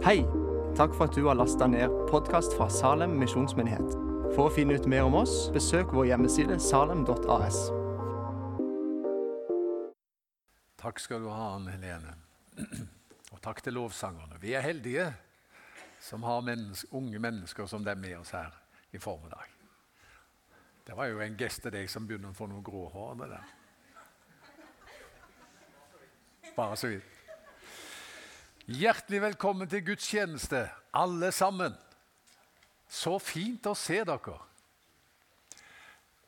Hei! Takk for at du har lasta ned podkast fra Salem misjonsmyndighet. For å finne ut mer om oss, besøk vår hjemmeside salem.as. Takk skal du ha, Anne Helene. Og takk til lovsangerne. Vi er heldige som har menneske, unge mennesker som det er med oss her i formiddag. Det var jo en gest til deg som begynner å få noen grå hår. det der. Bare så vidt. Hjertelig velkommen til gudstjeneste, alle sammen. Så fint å se dere.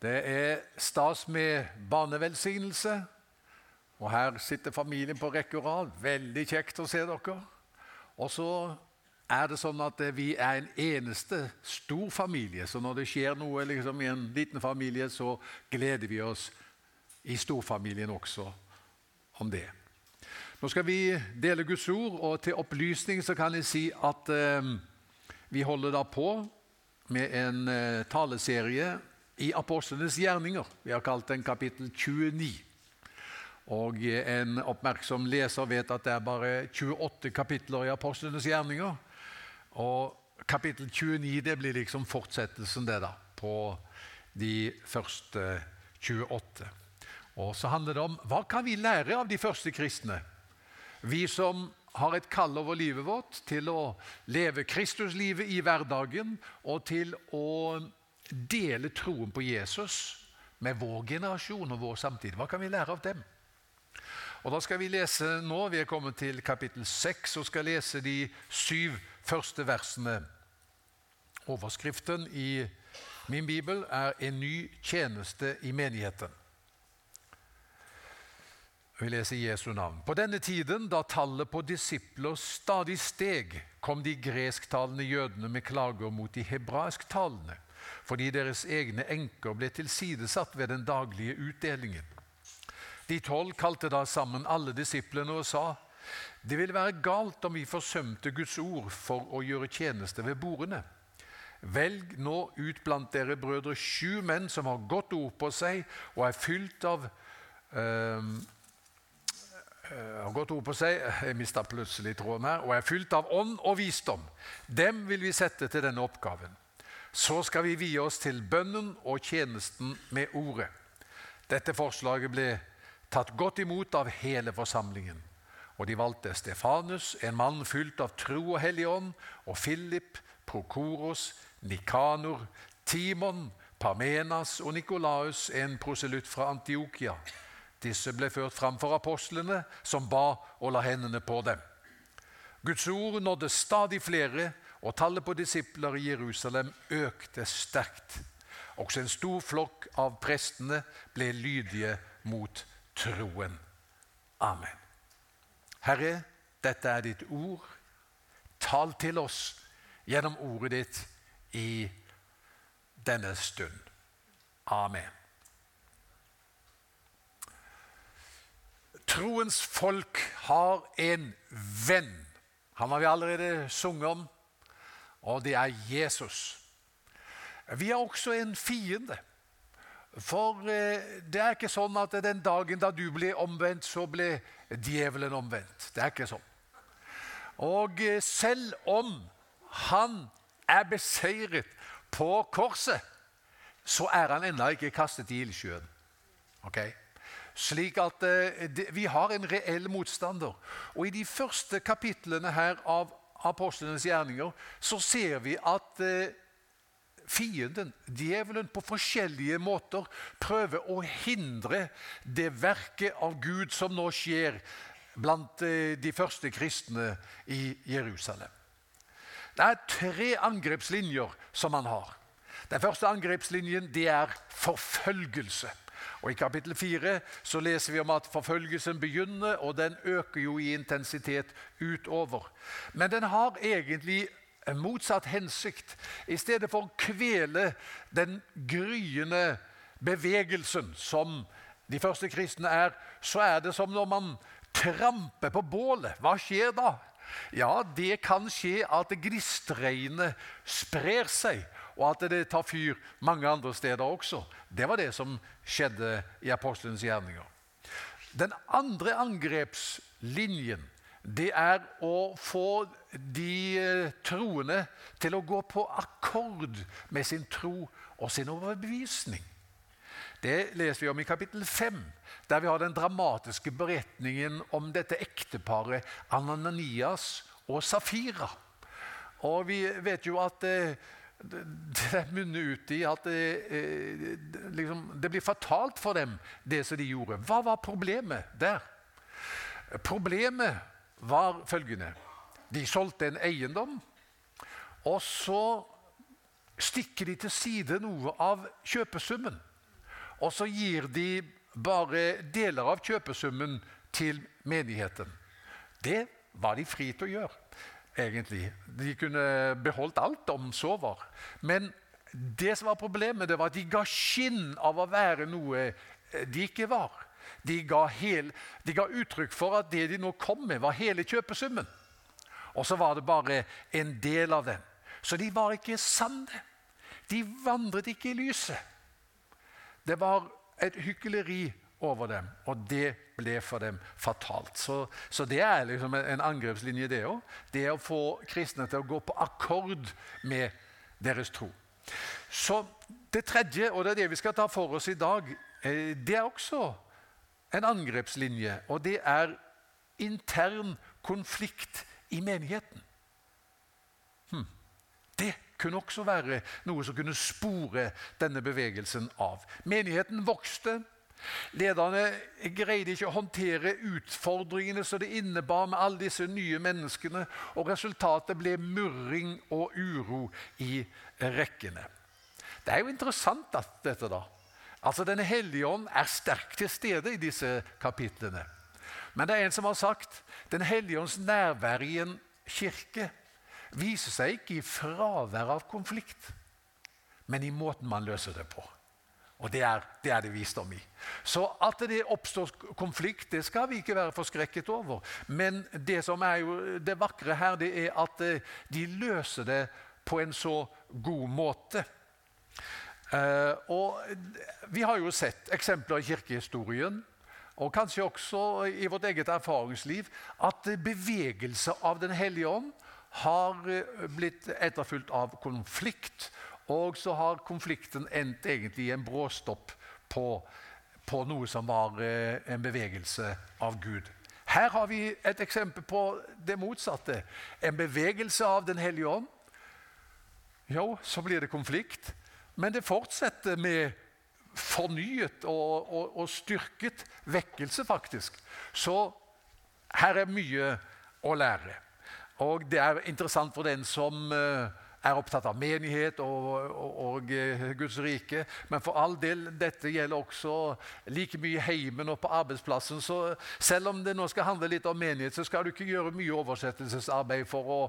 Det er stas med barnevelsignelse. Og her sitter familien på rekke og rad. Veldig kjekt å se dere. Og så er det sånn at vi er en eneste stor familie. Så når det skjer noe liksom, i en liten familie, så gleder vi oss i storfamilien også om det. Nå skal vi dele Guds ord, og til opplysning så kan jeg si at eh, vi holder da på med en eh, taleserie i apostlenes gjerninger. Vi har kalt den kapittel 29. Og en oppmerksom leser vet at det er bare 28 kapitler i apostlenes gjerninger. Og kapittel 29 det blir liksom fortsettelsen det da, på de første 28. Og så handler det om hva kan vi lære av de første kristne? Vi som har et kall over livet vårt til å leve Kristuslivet i hverdagen og til å dele troen på Jesus med vår generasjon og vår samtid. Hva kan vi lære av dem? Og Da skal vi lese nå, vi er kommet til kapittel 6 og skal lese de syv første versene. Overskriften i min bibel er 'En ny tjeneste i menigheten'. Vi leser Jesu navn. På denne tiden, da tallet på disipler stadig steg, kom de gresktalende jødene med klager mot de hebraisktalende, fordi deres egne enker ble tilsidesatt ved den daglige utdelingen. De tolv kalte da sammen alle disiplene og sa:" Det ville være galt om vi forsømte Guds ord for å gjøre tjeneste ved bordene. Velg nå ut blant dere brødre sju menn som har godt ord på seg og er fylt av øh, har godt ord på seg, jeg mista plutselig tråden her, og er fylt av ånd og visdom. Dem vil vi sette til denne oppgaven. Så skal vi vie oss til bønnen og tjenesten med ordet. Dette forslaget ble tatt godt imot av hele forsamlingen. Og de valgte Stefanus, en mann fylt av tro og hellig ånd, og Philip, Prokoros, Nikanor, Timon, Parmenas og Nikolaus, en proselytt fra Antiokia. Disse ble ført fram for apostlene, som ba og la hendene på dem. Guds ord nådde stadig flere, og tallet på disipler i Jerusalem økte sterkt. Også en stor flokk av prestene ble lydige mot troen. Amen. Herre, dette er ditt ord. Tal til oss gjennom ordet ditt i denne stund. Amen. Troens folk har en venn. Han har vi allerede sunget om, og det er Jesus. Vi har også en fiende. For eh, det er ikke sånn at den dagen da du ble omvendt, så ble djevelen omvendt. Det er ikke sånn. Og eh, selv om han er beseiret på korset, så er han ennå ikke kastet i ildsjøen. Okay? Slik at eh, vi har en reell motstander. Og i de første kapitlene her av apostlenes gjerninger så ser vi at eh, fienden, djevelen, på forskjellige måter prøver å hindre det verket av Gud som nå skjer blant eh, de første kristne i Jerusalem. Det er tre angrepslinjer som han har. Den første angrepslinjen det er forfølgelse. Og I kapittel 4 så leser vi om at forfølgelsen begynner, og den øker jo i intensitet utover. Men den har egentlig en motsatt hensikt. I stedet for å kvele den gryende bevegelsen som de første kristne er, så er det som når man tramper på bålet. Hva skjer da? Ja, det kan skje at gnistregnet sprer seg, og at det tar fyr mange andre steder også. Det var det som skjedde i apostelens gjerninger. Den andre angrepslinjen det er å få de eh, troende til å gå på akkord med sin tro og sin overbevisning. Det leser vi om i kapittel 5, der vi har den dramatiske beretningen om dette ekteparet Ananias og Safira. Og vi vet jo at eh, det munner ut i at det, eh, liksom, det blir fatalt for dem, det som de gjorde. Hva var problemet der? Problemet var følgende. De solgte en eiendom, og så stikker de til side noe av kjøpesummen. Og så gir de bare deler av kjøpesummen til menigheten. Det var de fri til å gjøre, egentlig. De kunne beholdt alt om så var. Men det som var problemet, det var at de ga skinn av å være noe de ikke var. De ga, hel, de ga uttrykk for at det de nå kom med, var hele kjøpesummen. Og så var det bare en del av den. Så de var ikke sanne. De vandret ikke i lyset. Det var et hykleri over dem, og det ble for dem fatalt. Så, så det er liksom en angrepslinje, det òg. Det å få kristne til å gå på akkord med deres tro. Så det tredje, og det er det vi skal ta for oss i dag, eh, det er også en angrepslinje. Og det er intern konflikt i menigheten. Hm. Det kunne også være noe som kunne spore denne bevegelsen av. Menigheten vokste. Lederne greide ikke å håndtere utfordringene som det innebar med alle disse nye menneskene, og resultatet ble murring og uro i rekkene. Det er jo interessant dette, da. Altså, Den hellige ånd er sterkt til stede i disse kapitlene. Men det er en som har sagt Den hellige ånds nærvær i en kirke viser seg ikke i fravær av konflikt, men i måten man løser det på. Og det er, det er, det visdom i. Så at det oppstår konflikt, det skal vi ikke være forskrekket over. Men det som er jo det vakre her, det er at eh, de løser det på en så god måte. Uh, og Vi har jo sett eksempler i kirkehistorien, og kanskje også i vårt eget erfaringsliv, at bevegelse av Den hellige ånd har eh, blitt etterfulgt av konflikt. Og så har konflikten endt egentlig i en bråstopp på, på noe som var eh, en bevegelse av Gud. Her har vi et eksempel på det motsatte. En bevegelse av Den hellige ånd. Jo, så blir det konflikt. Men det fortsetter med fornyet og, og, og styrket vekkelse, faktisk. Så her er mye å lære. Og det er interessant for den som eh, er opptatt av menighet og, og, og, eh, Guds rike. Men for all del, dette gjelder også like mye heimen og på arbeidsplassen. Så selv om det nå skal handle litt om menighet, så skal du ikke gjøre mye oversettelsesarbeid for å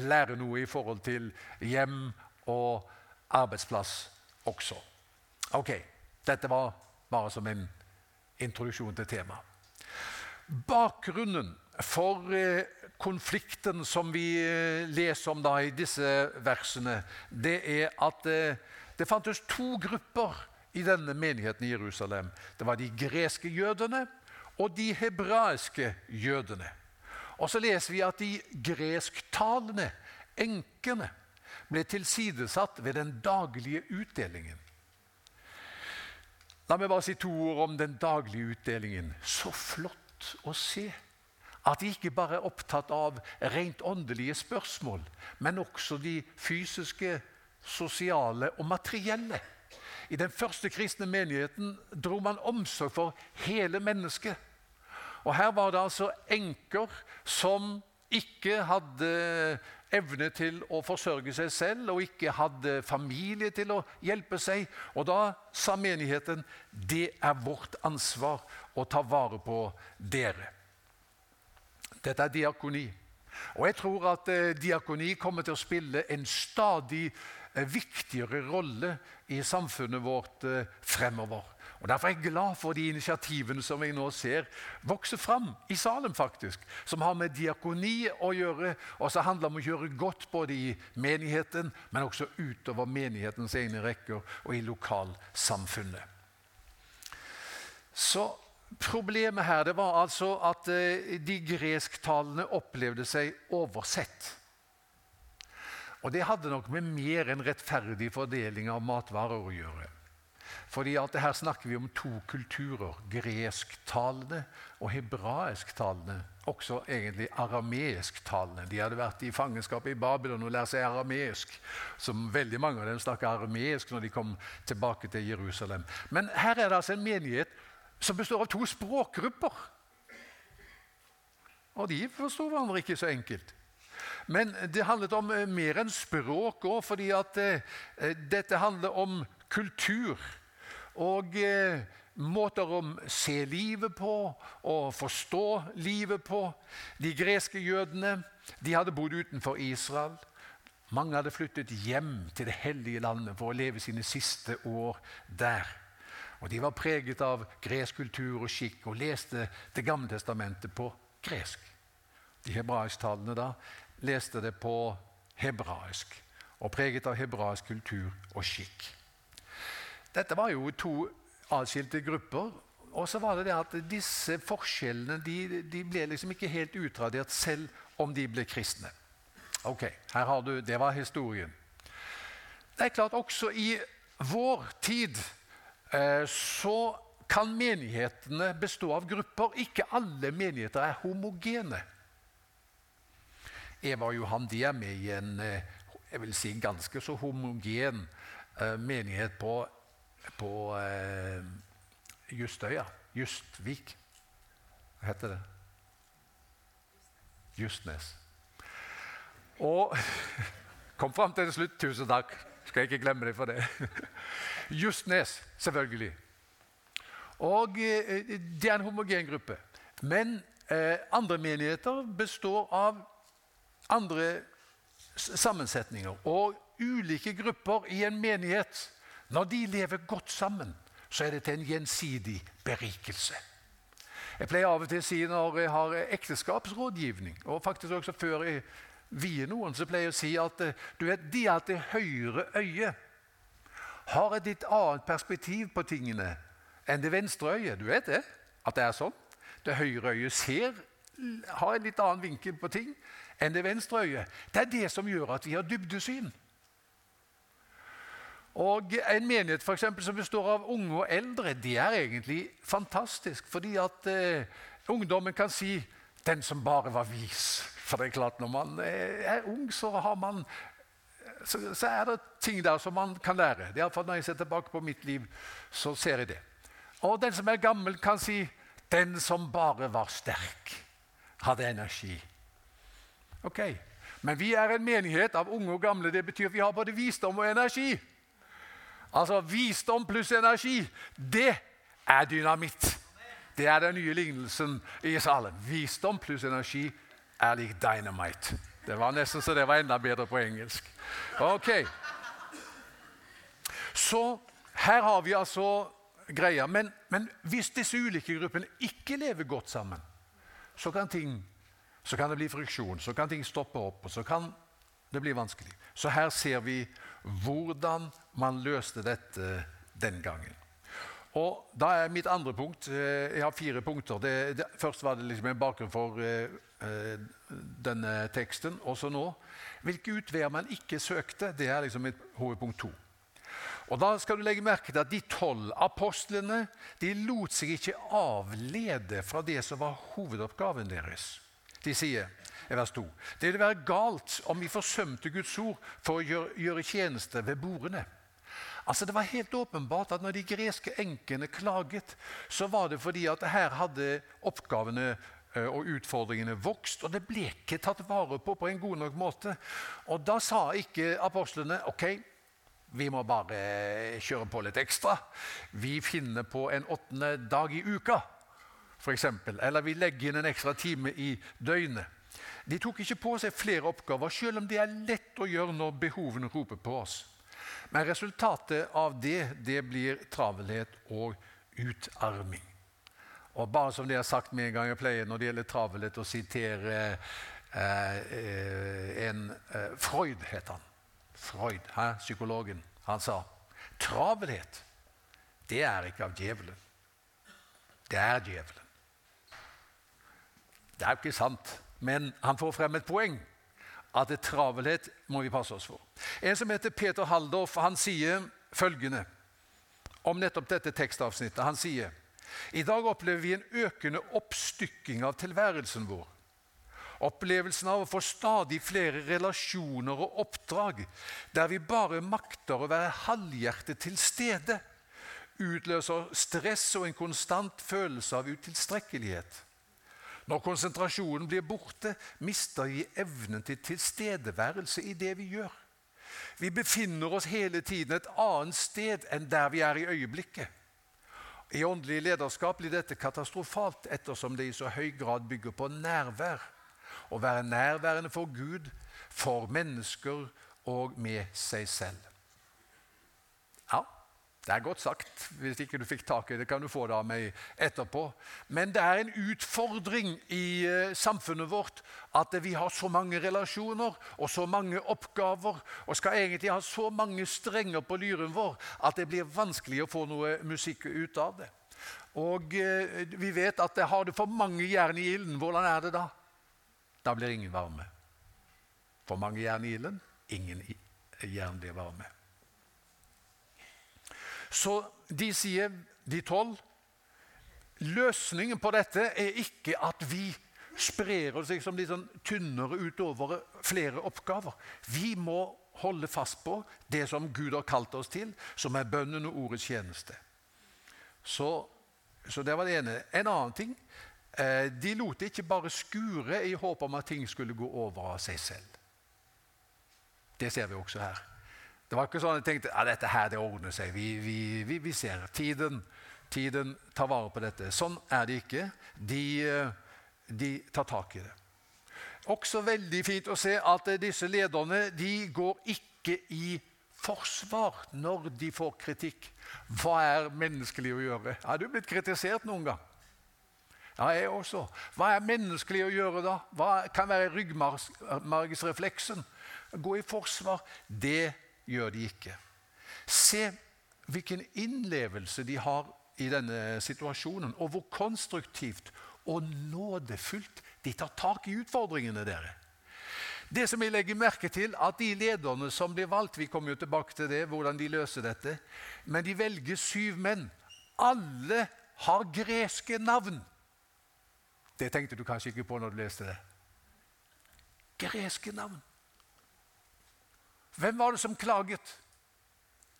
lære noe i forhold til hjem og arbeidsplass også. Ok, dette var bare som en introduksjon til temaet. Bakgrunnen for eh, konflikten som vi eh, leser om da i disse versene, det er at eh, det fantes to grupper i denne menigheten i Jerusalem. Det var de greske jødene og de hebraiske jødene. Og så leser vi at de gresktalende, enkene, ble tilsidesatt ved den daglige utdelingen. La meg bare si to ord om den daglige utdelingen. Så flott å se at de ikke bare er opptatt av rent åndelige spørsmål, men også de fysiske, sosiale og materielle. I den første kristne menigheten dro man omsorg for hele mennesket. Og Her var det altså enker som ikke hadde evne til å forsørge seg selv og ikke hadde familie til å hjelpe seg. Og da sa menigheten det er vårt ansvar å ta vare på dere. Dette er diakoni. Og jeg tror at eh, diakoni kommer til å spille en stadig eh, viktigere rolle i samfunnet vårt eh, fremover. Og Derfor er jeg glad for de initiativene som jeg nå ser vokse fram i Salem, faktisk, som har med diakoni å gjøre, og som handler om å gjøre godt både i menigheten, men også utover menighetens egne rekker og i lokalsamfunnet. Så Problemet her det var altså at eh, de gresktalende opplevde seg oversett. Og det hadde nok med mer enn rettferdig fordeling av matvarer å gjøre. Fordi at Her snakker vi om to kulturer. Gresktalende og hebraisktalende. Også egentlig arameisktalende. De hadde vært i fangenskap i Babylon og lært seg arameisk. Som veldig mange av dem snakker arameisk når de kom tilbake til Jerusalem. Men her er det altså en menighet som består av to språkgrupper. Og de forsto hverandre ikke så enkelt. Men det handlet om eh, mer enn språk òg, fordi at eh, eh, dette handler om kultur. Og måter å se livet på og forstå livet på. De greske jødene de hadde bodd utenfor Israel. Mange hadde flyttet hjem til det hellige landet for å leve sine siste år der. Og De var preget av gresk kultur og skikk og leste Det gamle testamentet på gresk. De hebraisktalende da leste det på hebraisk og preget av hebraisk kultur og skikk. Dette var jo to atskilte grupper. Og så var det det at disse forskjellene de, de ble liksom ikke helt utradert selv om de ble kristne. Ok, her har du, Det var historien. Det er klart Også i vår tid så kan menighetene bestå av grupper. Ikke alle menigheter er homogene. Eva og Johan de er med i en eh, jeg vil si, ganske så homogen eh, menighet på, på eh, Justøya. Justvik. Hva heter det? Justnes. Og kom fram til det slutt. Tusen takk. Skal jeg ikke glemme det for det. Justnes, selvfølgelig. Og eh, Det er en homogen gruppe. Men eh, andre menigheter består av andre sammensetninger. Og ulike grupper i en menighet, når de lever godt sammen, så er det til en gjensidig berikelse. Jeg pleier av og til å si når jeg har ekteskapsrådgivning, og faktisk også før jeg vier noen, som pleier å si at eh, du vet, de har det høyre øyet har et litt annet perspektiv på tingene enn det venstre øyet. Du vet det? At det er sånn? Det høyre øyet ser, har en litt annen vinkel på ting enn det venstre øyet. Det er det som gjør at vi har dybdesyn. Og En menighet for eksempel, som består av unge og eldre, det er egentlig fantastisk. Fordi at eh, ungdommen kan si 'den som bare var vis'. For det er klart, når man er ung, så, har man, så, så er det ting der som man kan lære. Det Iallfall når jeg ser tilbake på mitt liv, så ser jeg det. Og den som er gammel, kan si 'den som bare var sterk', hadde energi. Ok, Men vi er en menighet av unge og gamle. Det betyr at vi har både visdom og energi. Altså visdom pluss energi, det er dynamitt. Det er den nye lignelsen i salen. Visdom pluss energi er lik dynamite. Det var nesten så det var enda bedre på engelsk. Ok. Så her har vi altså greia. Men, men hvis disse ulike gruppene ikke lever godt sammen, så kan ting så kan det bli friksjon, så kan ting stoppe opp, og så kan det bli vanskelig. Så her ser vi hvordan man løste dette den gangen. Og Da er mitt andre punkt eh, Jeg har fire punkter. Det, det, først var det liksom en bakgrunn for uh, denne teksten. Også nå. Hvilke utveier man ikke søkte, det er liksom mitt hovedpunkt to. Og Da skal du legge merke til at de tolv apostlene de lot seg ikke avlede fra det som var hovedoppgaven deres. De sier i vers 2.: Det ville være galt om vi forsømte Guds ord for å gjøre, gjøre tjeneste ved bordene. Altså Det var helt åpenbart at når de greske enkene klaget, så var det fordi at her hadde oppgavene eh, og utfordringene vokst, og det ble ikke tatt vare på på en god nok måte. Og Da sa ikke apostlene ok, vi må bare kjøre på litt ekstra. Vi finner på en åttende dag i uka eksempel, eller vi legger inn en ekstra time i døgnet. De tok ikke på seg flere oppgaver, selv om det er lett å gjøre når behovene roper på oss. Men resultatet av det, det blir travelhet og utarming. Og bare som de har sagt med en gang jeg pleier når det gjelder travelhet, å sitere eh, en eh, Freud, het han. Freud, her, psykologen. Han sa travelhet, det er ikke av djevelen. det er djevelen. Det er jo ikke sant, men han får frem et poeng. At det travelhet må vi passe oss for. En som heter Peter Haldorf, han sier følgende om nettopp dette tekstavsnittet. Han sier i dag opplever vi en økende oppstykking av tilværelsen vår. Opplevelsen av å få stadig flere relasjoner og oppdrag der vi bare makter å være halvhjertet til stede, utløser stress og en konstant følelse av utilstrekkelighet. Når konsentrasjonen blir borte, mister vi evnen til tilstedeværelse i det vi gjør. Vi befinner oss hele tiden et annet sted enn der vi er i øyeblikket. I åndelig lederskap blir dette katastrofalt ettersom det i så høy grad bygger på nærvær. Å være nærværende for Gud, for mennesker og med seg selv. Det er godt sagt. Hvis ikke du fikk tak i det, kan du få det av meg etterpå. Men det er en utfordring i uh, samfunnet vårt at vi har så mange relasjoner og så mange oppgaver og skal egentlig ha så mange strenger på lyren vår at det blir vanskelig å få noe musikk ut av det. Og uh, vi vet at har du for mange jern i ilden. Hvordan er det da? Da blir ingen varme. For mange jern i ilden, ingen jern blir varme. Så de sier, de tolv, løsningen på dette er ikke at vi sprer oss liksom litt sånn tynnere utover flere oppgaver. Vi må holde fast på det som Gud har kalt oss til, som er bønnen og ordets tjeneste. Så, så det var det ene. En annen ting eh, De lot det ikke bare skure i håp om at ting skulle gå over av seg selv. Det ser vi også her. Det var ikke sånn jeg tenkte at dette her det ordner seg. Vi, vi, vi, vi, ser tiden. Tiden tar vare på dette. Sånn er det ikke. De, de tar tak i det. Også veldig fint å se at disse lederne de går ikke i forsvar når de får kritikk. Hva er menneskelig å gjøre? Har du blitt kritisert noen gang? Ja, jeg også. Hva er menneskelig å gjøre da? Hva kan være ryggmargsrefleksen? Gå i forsvar. Det gjør de ikke. Se hvilken innlevelse de har i denne situasjonen, og hvor konstruktivt og nådefullt de tar tak i utfordringene dere. Det som jeg legger merke til, at de lederne som blir valgt Vi kommer jo tilbake til det, hvordan de løser dette. Men de velger syv menn. Alle har greske navn. Det tenkte du kanskje ikke på når du leste det. Greske navn. Hvem var det som klaget?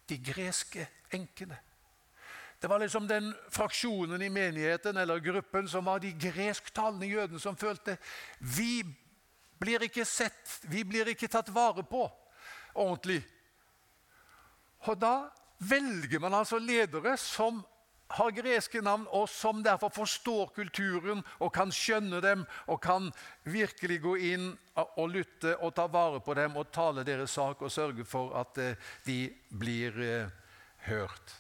De greske enkene. Det var liksom den fraksjonen i menigheten eller gruppen som var de gresktalende jødene som følte vi blir ikke sett, vi blir ikke tatt vare på ordentlig. Og da velger man altså ledere som har greske navn, og som derfor forstår kulturen og kan skjønne dem og kan virkelig gå inn og lytte og ta vare på dem og tale deres sak og sørge for at eh, de blir eh, hørt.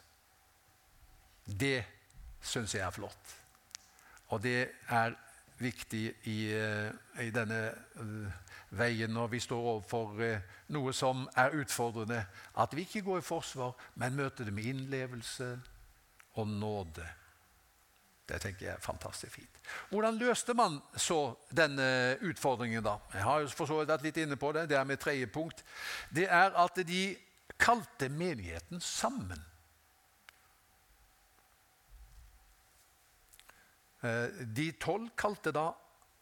Det syns jeg er flott. Og det er viktig i, eh, i denne veien når vi står overfor noe som er utfordrende. At vi ikke går i forsvar, men møter det med innlevelse og nåde. Det tenker jeg er fantastisk fint. Hvordan løste man så denne utfordringen, da? Jeg har jo for så vidt vært litt inne på det. Det er mitt tredje punkt. Det er at de kalte menigheten sammen. Eh, de tolv kalte da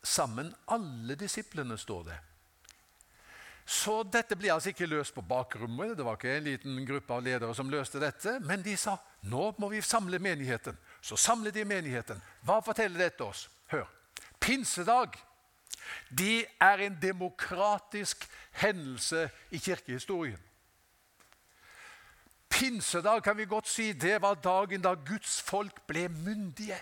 sammen alle disiplene, står det. Så dette ble altså ikke løst på bakrommet. Det var ikke en liten gruppe av ledere som løste dette. Men de sa nå må vi samle menigheten. Så samler de menigheten. Hva forteller dette oss? Hør. Pinsedag det er en demokratisk hendelse i kirkehistorien. Pinsedag kan vi godt si det var dagen da Guds folk ble myndige.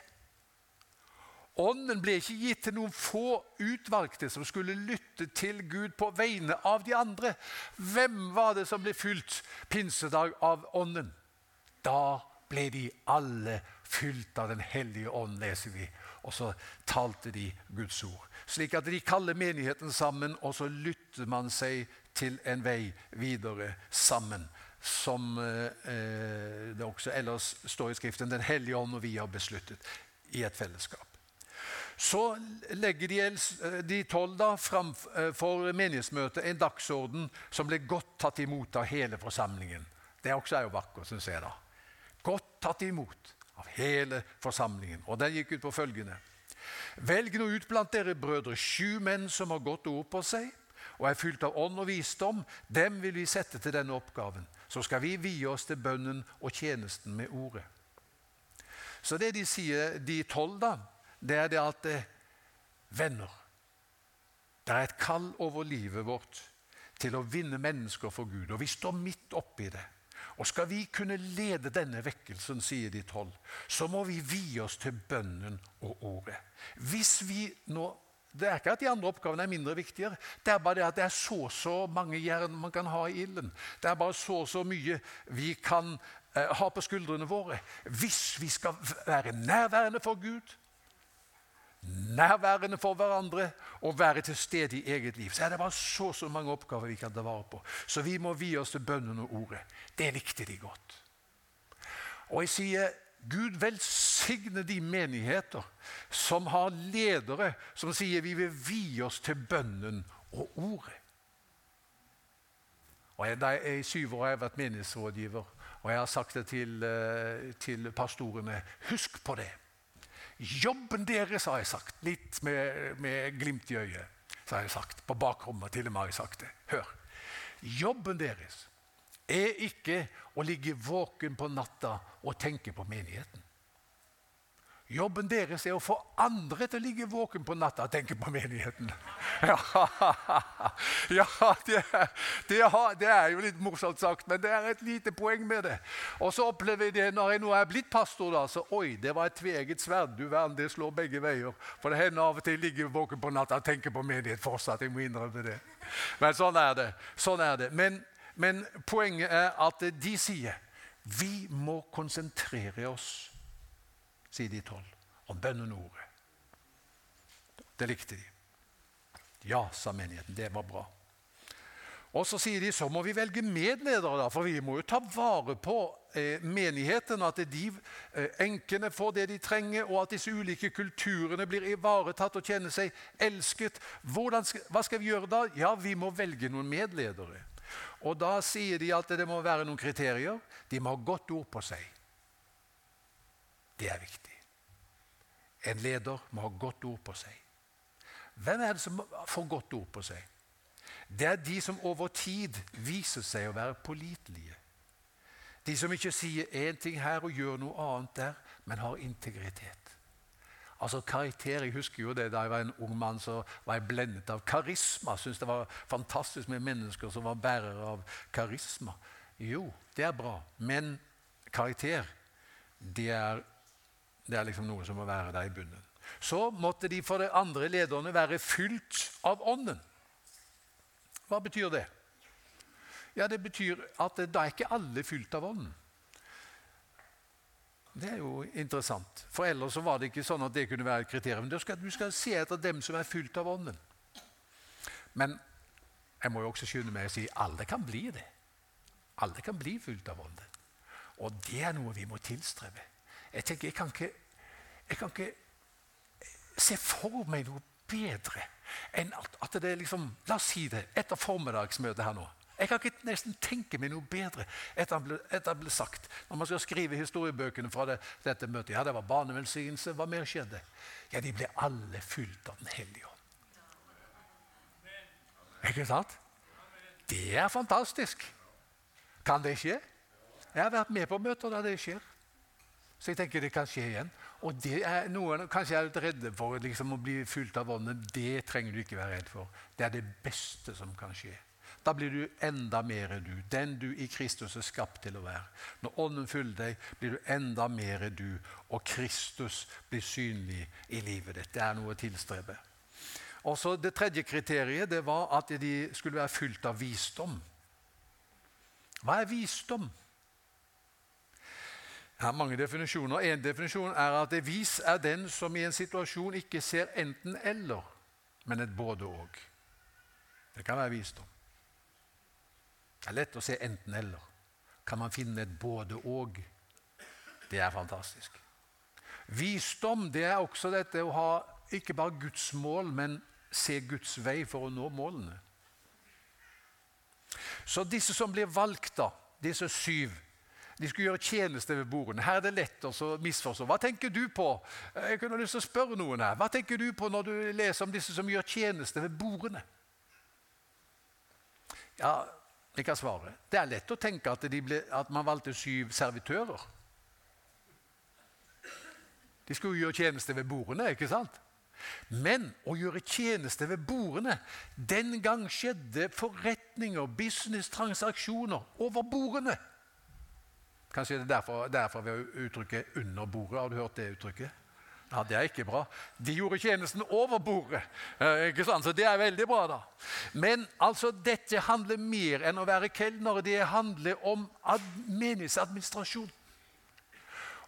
Ånden ble ikke gitt til noen få utvalgte som skulle lytte til Gud på vegne av de andre. Hvem var det som ble fylt pinsedag av Ånden? Da ble de alle fylt av Den hellige ånd, leser vi. Og så talte de Guds ord. Slik at de kaller menigheten sammen, og så lytter man seg til en vei videre sammen. Som eh, det også ellers står i Skriften, Den hellige ånd og vi har besluttet. i et fellesskap. Så legger de, de tolv da framfor menighetsmøtet en dagsorden som ble godt tatt imot av hele forsamlingen. Det også er jo vakkert, syns jeg. da. Godt tatt imot av hele forsamlingen. Og den gikk ut på følgende. Velg nå ut blant dere brødre sju menn som har godt ord på seg og er fylt av ånd og visdom. Dem vil vi sette til denne oppgaven. Så skal vi vie oss til bønnen og tjenesten med ordet. Så det de sier, de tolv, da, det er det at eh, venner Det er et kall over livet vårt til å vinne mennesker for Gud, og vi står midt oppi det. Og skal vi kunne lede denne vekkelsen, sier de tolv, så må vi vie oss til bønnen og ordet. Hvis vi nå det er ikke at de andre oppgavene er mindre viktigere. Det er bare det at det er så og så mange jern man kan ha i ilden. Det er bare så og så mye vi kan eh, ha på skuldrene våre. Hvis vi skal være nærværende for Gud, nærværende for hverandre og være til stede i eget liv, så er det bare så så mange oppgaver vi kan ta vare på. Så vi må vie oss til bønnen og ordet. Det likte de godt. Og jeg sier Gud velsigne de menigheter som har ledere som sier vi vil vie oss til bønnen og ordet. Og jeg, I syv år har jeg vært menighetsrådgiver, og jeg har sagt det til, eh, til pastorene. Husk på det. Jobben deres, har jeg sagt, litt med, med glimt i øyet. har jeg sagt, På bakrommet til og med har jeg sagt det. Hør. Jobben deres er ikke å ligge våken på natta og tenke på menigheten. Jobben deres er å få andre til å ligge våken på natta og tenke på menigheten. Ja, ja det, det, er, jo litt morsomt sagt, men det er et lite poeng med det. Og så opplever jeg det når jeg nå er blitt pastor. da, så Oi, det var et tveget sverd. Du verden, det slår begge veier. For det hender av og til jeg ligger våken på natta og tenker på menighet fortsatt. Jeg må innrømme det. Men sånn er det. Sånn er det. Men men poenget er at de sier vi må konsentrere oss, sier de tolv, om bønnen og ordet. Det likte de. Ja, sa menigheten. Det var bra. Og så sier de så må vi velge medledere, da, for vi må jo ta vare på eh, menigheten. At de eh, enkene får det de trenger, og at disse ulike kulturene blir ivaretatt og kjenner seg elsket. Hvordan, hva skal vi gjøre da? Ja, vi må velge noen medledere. Og Da sier de at det må være noen kriterier. De må ha godt ord på seg. Det er viktig. En leder må ha godt ord på seg. Hvem er det som får godt ord på seg? Det er de som over tid viser seg å være pålitelige. De som ikke sier én ting her og gjør noe annet der, men har integritet. Altså karakter, Jeg husker jo det da jeg var en ung mann, så var jeg blendet av karisma. Syntes det var fantastisk med mennesker som var bærere av karisma. Jo, det er bra, men karakter, det er, det er liksom noe som må være der i bunnen. Så måtte de for de andre lederne være fylt av Ånden. Hva betyr det? Ja, Det betyr at da er ikke alle fylt av Ånden. Det er jo interessant. For ellers så var det ikke sånn at det kunne være et kriterium. Du skal, du skal se etter dem som er fylt av Ånden. Men jeg må jo også skynde meg å si alle kan bli det. Alle kan bli fylt av Ånden. Og det er noe vi må tilstrebe. Jeg tenker, jeg kan ikke, jeg kan ikke se for meg noe bedre enn at det er liksom La oss si det etter formiddagsmøtet her nå. Jeg kan ikke nesten tenke meg noe bedre etter at det ble sagt. Når man skal skrive historiebøkene fra det, dette møtet. Ja, det var barnevelsignelse. Hva mer skjedde? Ja, de ble alle fylt av Den hellige ånd. Ikke sant? Det er fantastisk. Kan det skje? Jeg har vært med på møter der det skjer. Så jeg tenker det kan skje igjen. Og det er noen kanskje er litt redde for liksom, å bli fylt av ånden. Det trenger du ikke være redd for. Det er det beste som kan skje. Da blir du enda mer du, den du i Kristus er skapt til å være. Når Ånden fyller deg, blir du enda mer du, og Kristus blir synlig i livet ditt. Det er noe å tilstrebe. Og så Det tredje kriteriet det var at de skulle være fylt av visdom. Hva er visdom? Det er mange definisjoner. En definisjon er at det vis er den som i en situasjon ikke ser enten-eller, men et både-og. Det kan være visdom. Det er lett å se enten-eller. Kan man finne et både-og? Det er fantastisk. Visdom det er også dette å ha ikke bare Guds mål, men se Guds vei for å nå målene. Så disse som blir valgt, da, disse syv, de skulle gjøre tjeneste ved bordene. Her er det lett å misforstå. Hva tenker du på? Jeg kunne lyst til å spørre noen her. Hva tenker du på når du leser om disse som gjør tjeneste ved bordene? Ja, jeg kan svare. Det er lett å tenke at, ble, at man valgte syv servitører. De skulle gjøre tjeneste ved bordene, ikke sant? Men å gjøre tjeneste ved bordene Den gang skjedde forretninger, business-transaksjoner over bordene. Kanskje det er derfor, derfor vi har uttrykket 'under bordet'. Har du hørt det uttrykket? Ja, Det er ikke bra. De gjorde tjenesten over bordet. Eh, ikke sant? Så det er veldig bra, da. Men altså, dette handler mer enn å være kelner. Det handler om menighetsadministrasjon.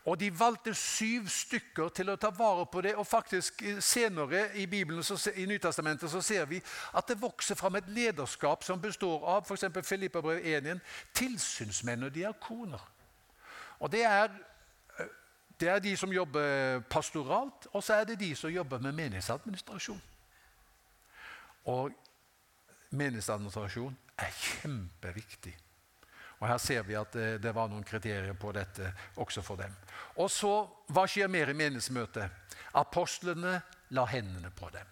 Og de valgte syv stykker til å ta vare på det. Og faktisk eh, senere i Bibelen, så, i Nytestamentet så ser vi at det vokser fram et lederskap som består av f.eks. Filippabrev 1.1 tilsynsmenn og diakoner. Og det er, eh, det er de som jobber pastoralt, og så er det de som jobber med menighetsadministrasjon. Og menighetsadministrasjon er kjempeviktig. Og Her ser vi at det, det, var noen kriterier på dette også for dem. Og så, Hva skjer mer i menighetsmøtet? Apostlene la hendene på dem.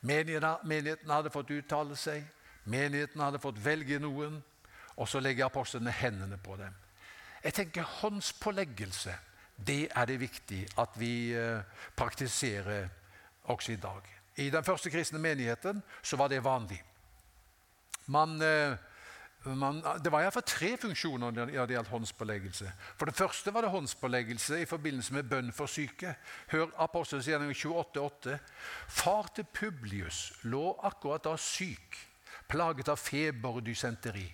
Menigheten hadde fått uttale seg, menigheten hadde fått velge noen, og så legger apostlene hendene på dem. Jeg tenker Håndspåleggelse det er det viktig at vi eh, praktiserer også i dag. I den første kristne menigheten så var det vanlig. Man... Eh, man, det var iallfall tre funksjoner når det gjaldt håndspåleggelse. For Det første var det håndspåleggelse i forbindelse med bønn for syke. Hør Apostelens gjerning 28,8. Far til Publius lå akkurat da syk, plaget av feber og dysenteri.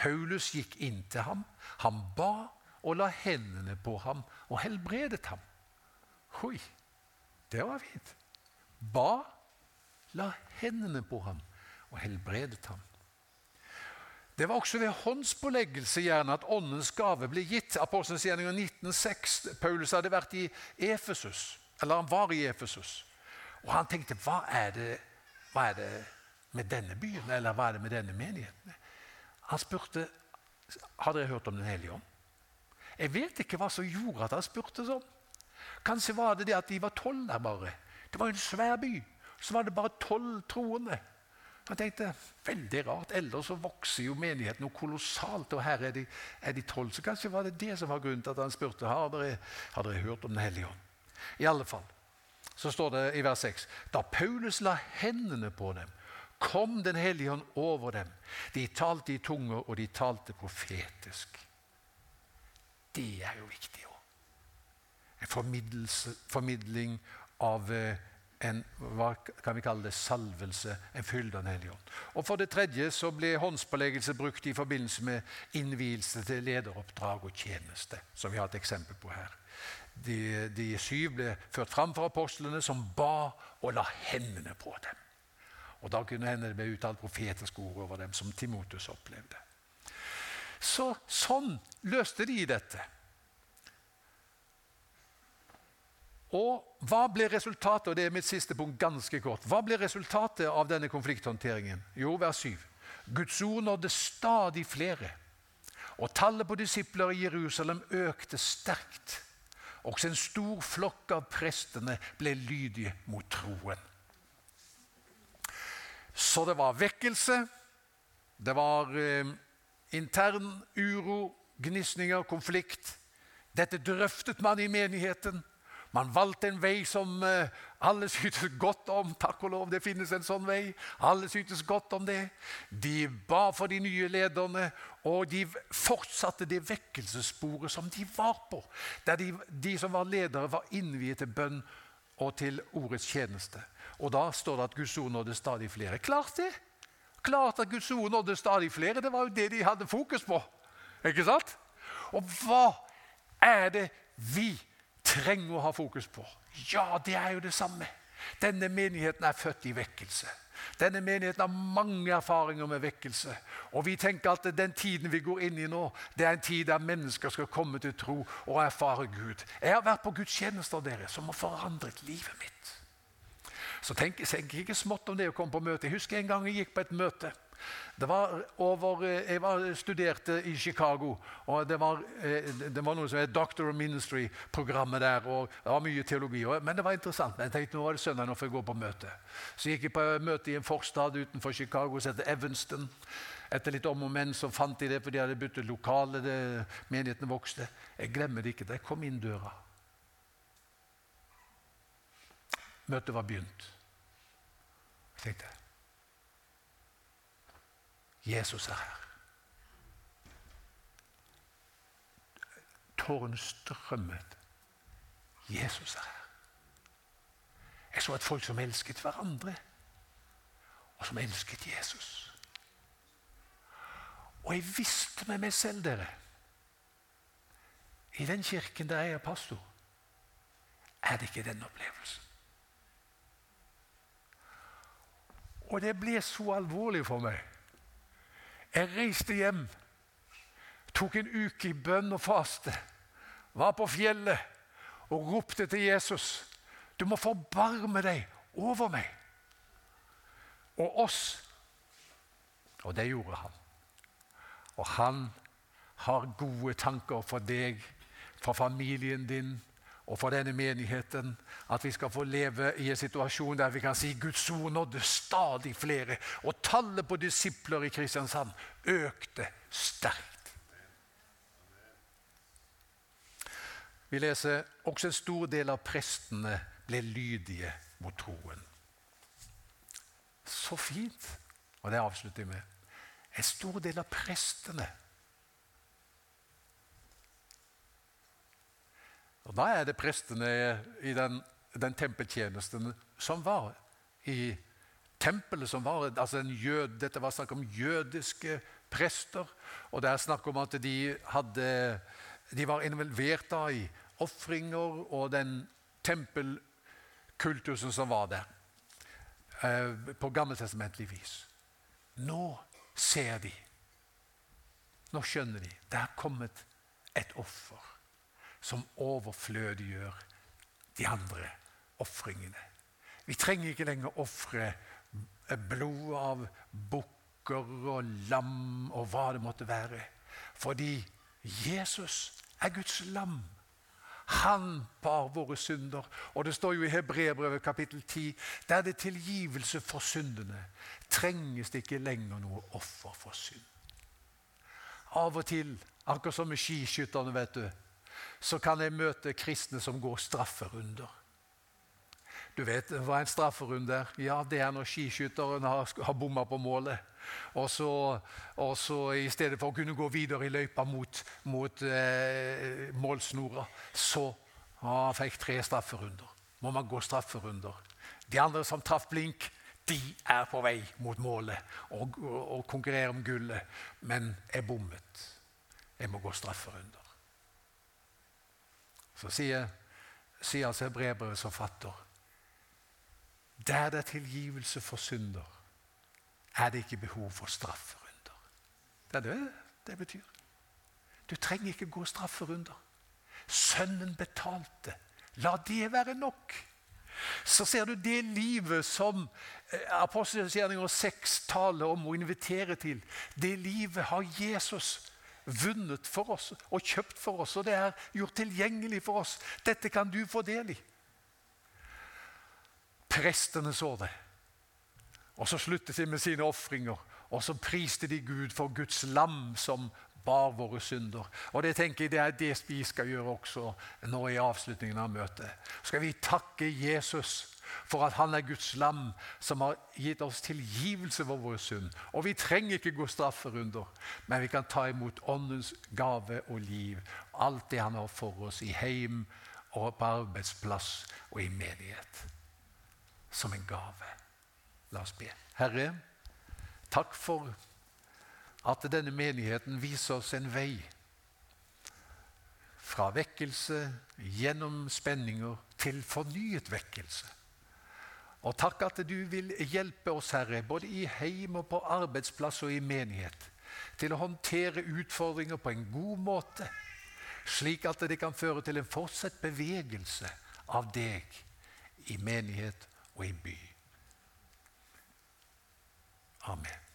Paulus gikk inn til ham. Han ba og la hendene på ham og helbredet ham. Oi, det var fint. Ba, la hendene på ham og helbredet ham. Det var også ved håndspåleggelse gjerne at åndens gave ble gitt. Apostelens gjerninger 1906. Paulus hadde vært i Efesus, eller han var i Efesus. Og han tenkte hva er, det, hva er det med denne byen, eller hva er det med denne menigheten? Han spurte har dere hørt om Den hellige ånd. Jeg vet ikke hva som gjorde at han spurte sånn. Kanskje var det det at de var tolv der bare. Det var en svær by. Så var det bare tolv troende. Han tenkte veldig rart. Ellers så vokser jo menigheten noe kolossalt, og her er er de tolv. Så kanskje var det det som var grunnen til at han spurte har dere, har dere hørt om Den hellige ånd. I alle fall så står det i vers 6 Da Paulus la hendene på dem, kom Den hellige ånd over dem. De talte i tunger, og de talte profetisk. Det er jo viktig òg. En formidling av eh, en hva kan vi kalle det, salvelse, en fylde av Den hellige ånd. Og For det tredje så ble håndspåleggelse brukt i forbindelse med innvielse til lederoppdrag og tjeneste, som vi har et eksempel på her. De, de syv ble ført fram for apostlene, som ba og la hendene på dem. Og Da kunne hende det ble uttalt profetiske ord over dem, som Timotus opplevde. Så Sånn løste de dette. Og hva ble resultatet og det er mitt siste punkt ganske kort, hva ble resultatet av denne konflikthåndteringen? Jo, vers 7. Guds ord nådde stadig flere, og tallet på disipler i Jerusalem økte sterkt. Også en stor flokk av prestene ble lydige mot troen. Så det var vekkelse, det var eh, intern uro, gnisninger, konflikt. Dette drøftet man i menigheten. Man valgte en vei som eh, alle syntes godt om. Takk og lov, det finnes en sånn vei. Alle syntes godt om det. De ba for de nye lederne, og de fortsatte det vekkelsessporet som de var på. Der de, de som var ledere, var innviet til bønn og til ordets tjeneste. Og da står det at Guds ord nådde stadig flere. Klart det! Klart at Guds ord nådde stadig flere. Det var jo det de hadde fokus på. Ikke sant? Og hva er det vi trenger å ha fokus på. Ja, det er jo det samme. Denne menigheten er født i vekkelse. Denne menigheten har mange erfaringer med vekkelse. Og vi tenker at den tiden vi går inn i nå, det er en tid der mennesker skal komme til tro og erfare Gud. Jeg har vært på gudstjenester dere, som har forandret livet mitt. Så tenk, tenk ikke smått om det å komme på møte. Jeg husker en gang jeg gikk på et møte. Over, eh, jeg var, studerte i Chicago, og det var, eh, det var noe som het Doctor of Ministry-programmet der. og Det var mye teologi, men det var interessant. Jeg tenkte nå var det søndag, nå får jeg gå på møte. Så gikk jeg på møte i en forstad utenfor Chicago som heter Evanston. Etter litt om og men så fant de det, for de hadde byttet lokale. Det, menighetene vokste. Jeg glemmer det ikke da jeg kom inn døra. Møtet var begynt. Jeg tenkte Jesus er her. Tårene strømmet. Jesus er her. Jeg så et folk som elsket hverandre, og som elsket Jesus. Og jeg visste med meg selv, dere I den kirken der jeg er pastor, er det ikke den opplevelsen. Og det ble så alvorlig for meg jeg reiste hjem, tok en uke i bønn og faste, var på fjellet og ropte til Jesus Du må forbarme deg over meg og oss. Og det gjorde han. Og han har gode tanker for deg, for familien din og for denne menigheten at vi skal få leve i en situasjon der vi kan si Guds ord nådde stadig flere, og tallet på disipler i Kristiansand økte sterkt. Vi leser også en stor del av prestene ble lydige mot troen. Så fint! Og det avslutter jeg med. En stor del av prestene Og Da er det prestene i den, den tempeltjenesten som var i tempelet. som var, altså jød, Dette var snakk om jødiske prester. Og det er snakk om at de, hadde, de var involvert i ofringer og den tempelkultusen som var der. Eh, på gammeltestamentlig vis. Nå ser de. Nå skjønner de. Det er kommet et offer som overflødiggjør de andre ofringene. Vi trenger ikke lenger ofre blod av bukker og lam og hva det måtte være. Fordi Jesus er Guds lam. Han bar våre synder. Og det står jo i Hebrebrevet kapittel 10 der det er tilgivelse for syndene, trenges det ikke lenger noe offer for synd. Av og til, akkurat som med skiskytterne, vet du, så kan jeg møte kristne som går strafferunder. Du vet hva en strafferunde er? Ja, Det er når skiskytteren har, har bomma på målet. Og så, og så, I stedet for å kunne gå videre i løypa mot, mot eh, målsnora, så ah, fikk tre strafferunder. Må man gå strafferunder. De andre som traff blink, de er på vei mot målet og, og, og konkurrerer om gullet. Men jeg bommet. Jeg må gå strafferunder. Så sier, sier altså brevbrevets forfatter Der det er tilgivelse for synder, er det ikke behov for strafferunder. Det er det det betyr. Du trenger ikke gå strafferunder. Sønnen betalte. La det være nok. Så ser du det livet som apostelskjerninger Apostelgjerninger 6 taler om og inviterer til. Det livet har Jesus vunnet for oss og kjøpt for oss, og det er gjort tilgjengelig for oss. Dette kan du få del i. Prestene så det. Og så sluttet de med sine ofringer, og så priste de Gud for Guds lam som bar våre synder. Og Det tenker jeg det er det vi skal gjøre også nå i avslutningen av møtet. Skal vi takke Jesus for at han er Guds lam som har gitt oss tilgivelse for vår synd. Og vi trenger ikke gå strafferunder, men vi kan ta imot Åndens gave og liv. Alt det han har for oss i heim og på arbeidsplass og i menighet. Som en gave. La oss be. Herre, takk for at denne menigheten viser oss en vei. Fra vekkelse gjennom spenninger til fornyet vekkelse. Og takk at du vil hjelpe oss, Herre, både i heim og på arbeidsplass og i menighet, til å håndtere utfordringer på en god måte, slik at det kan føre til en fortsatt bevegelse av deg i menighet og i by. Amen.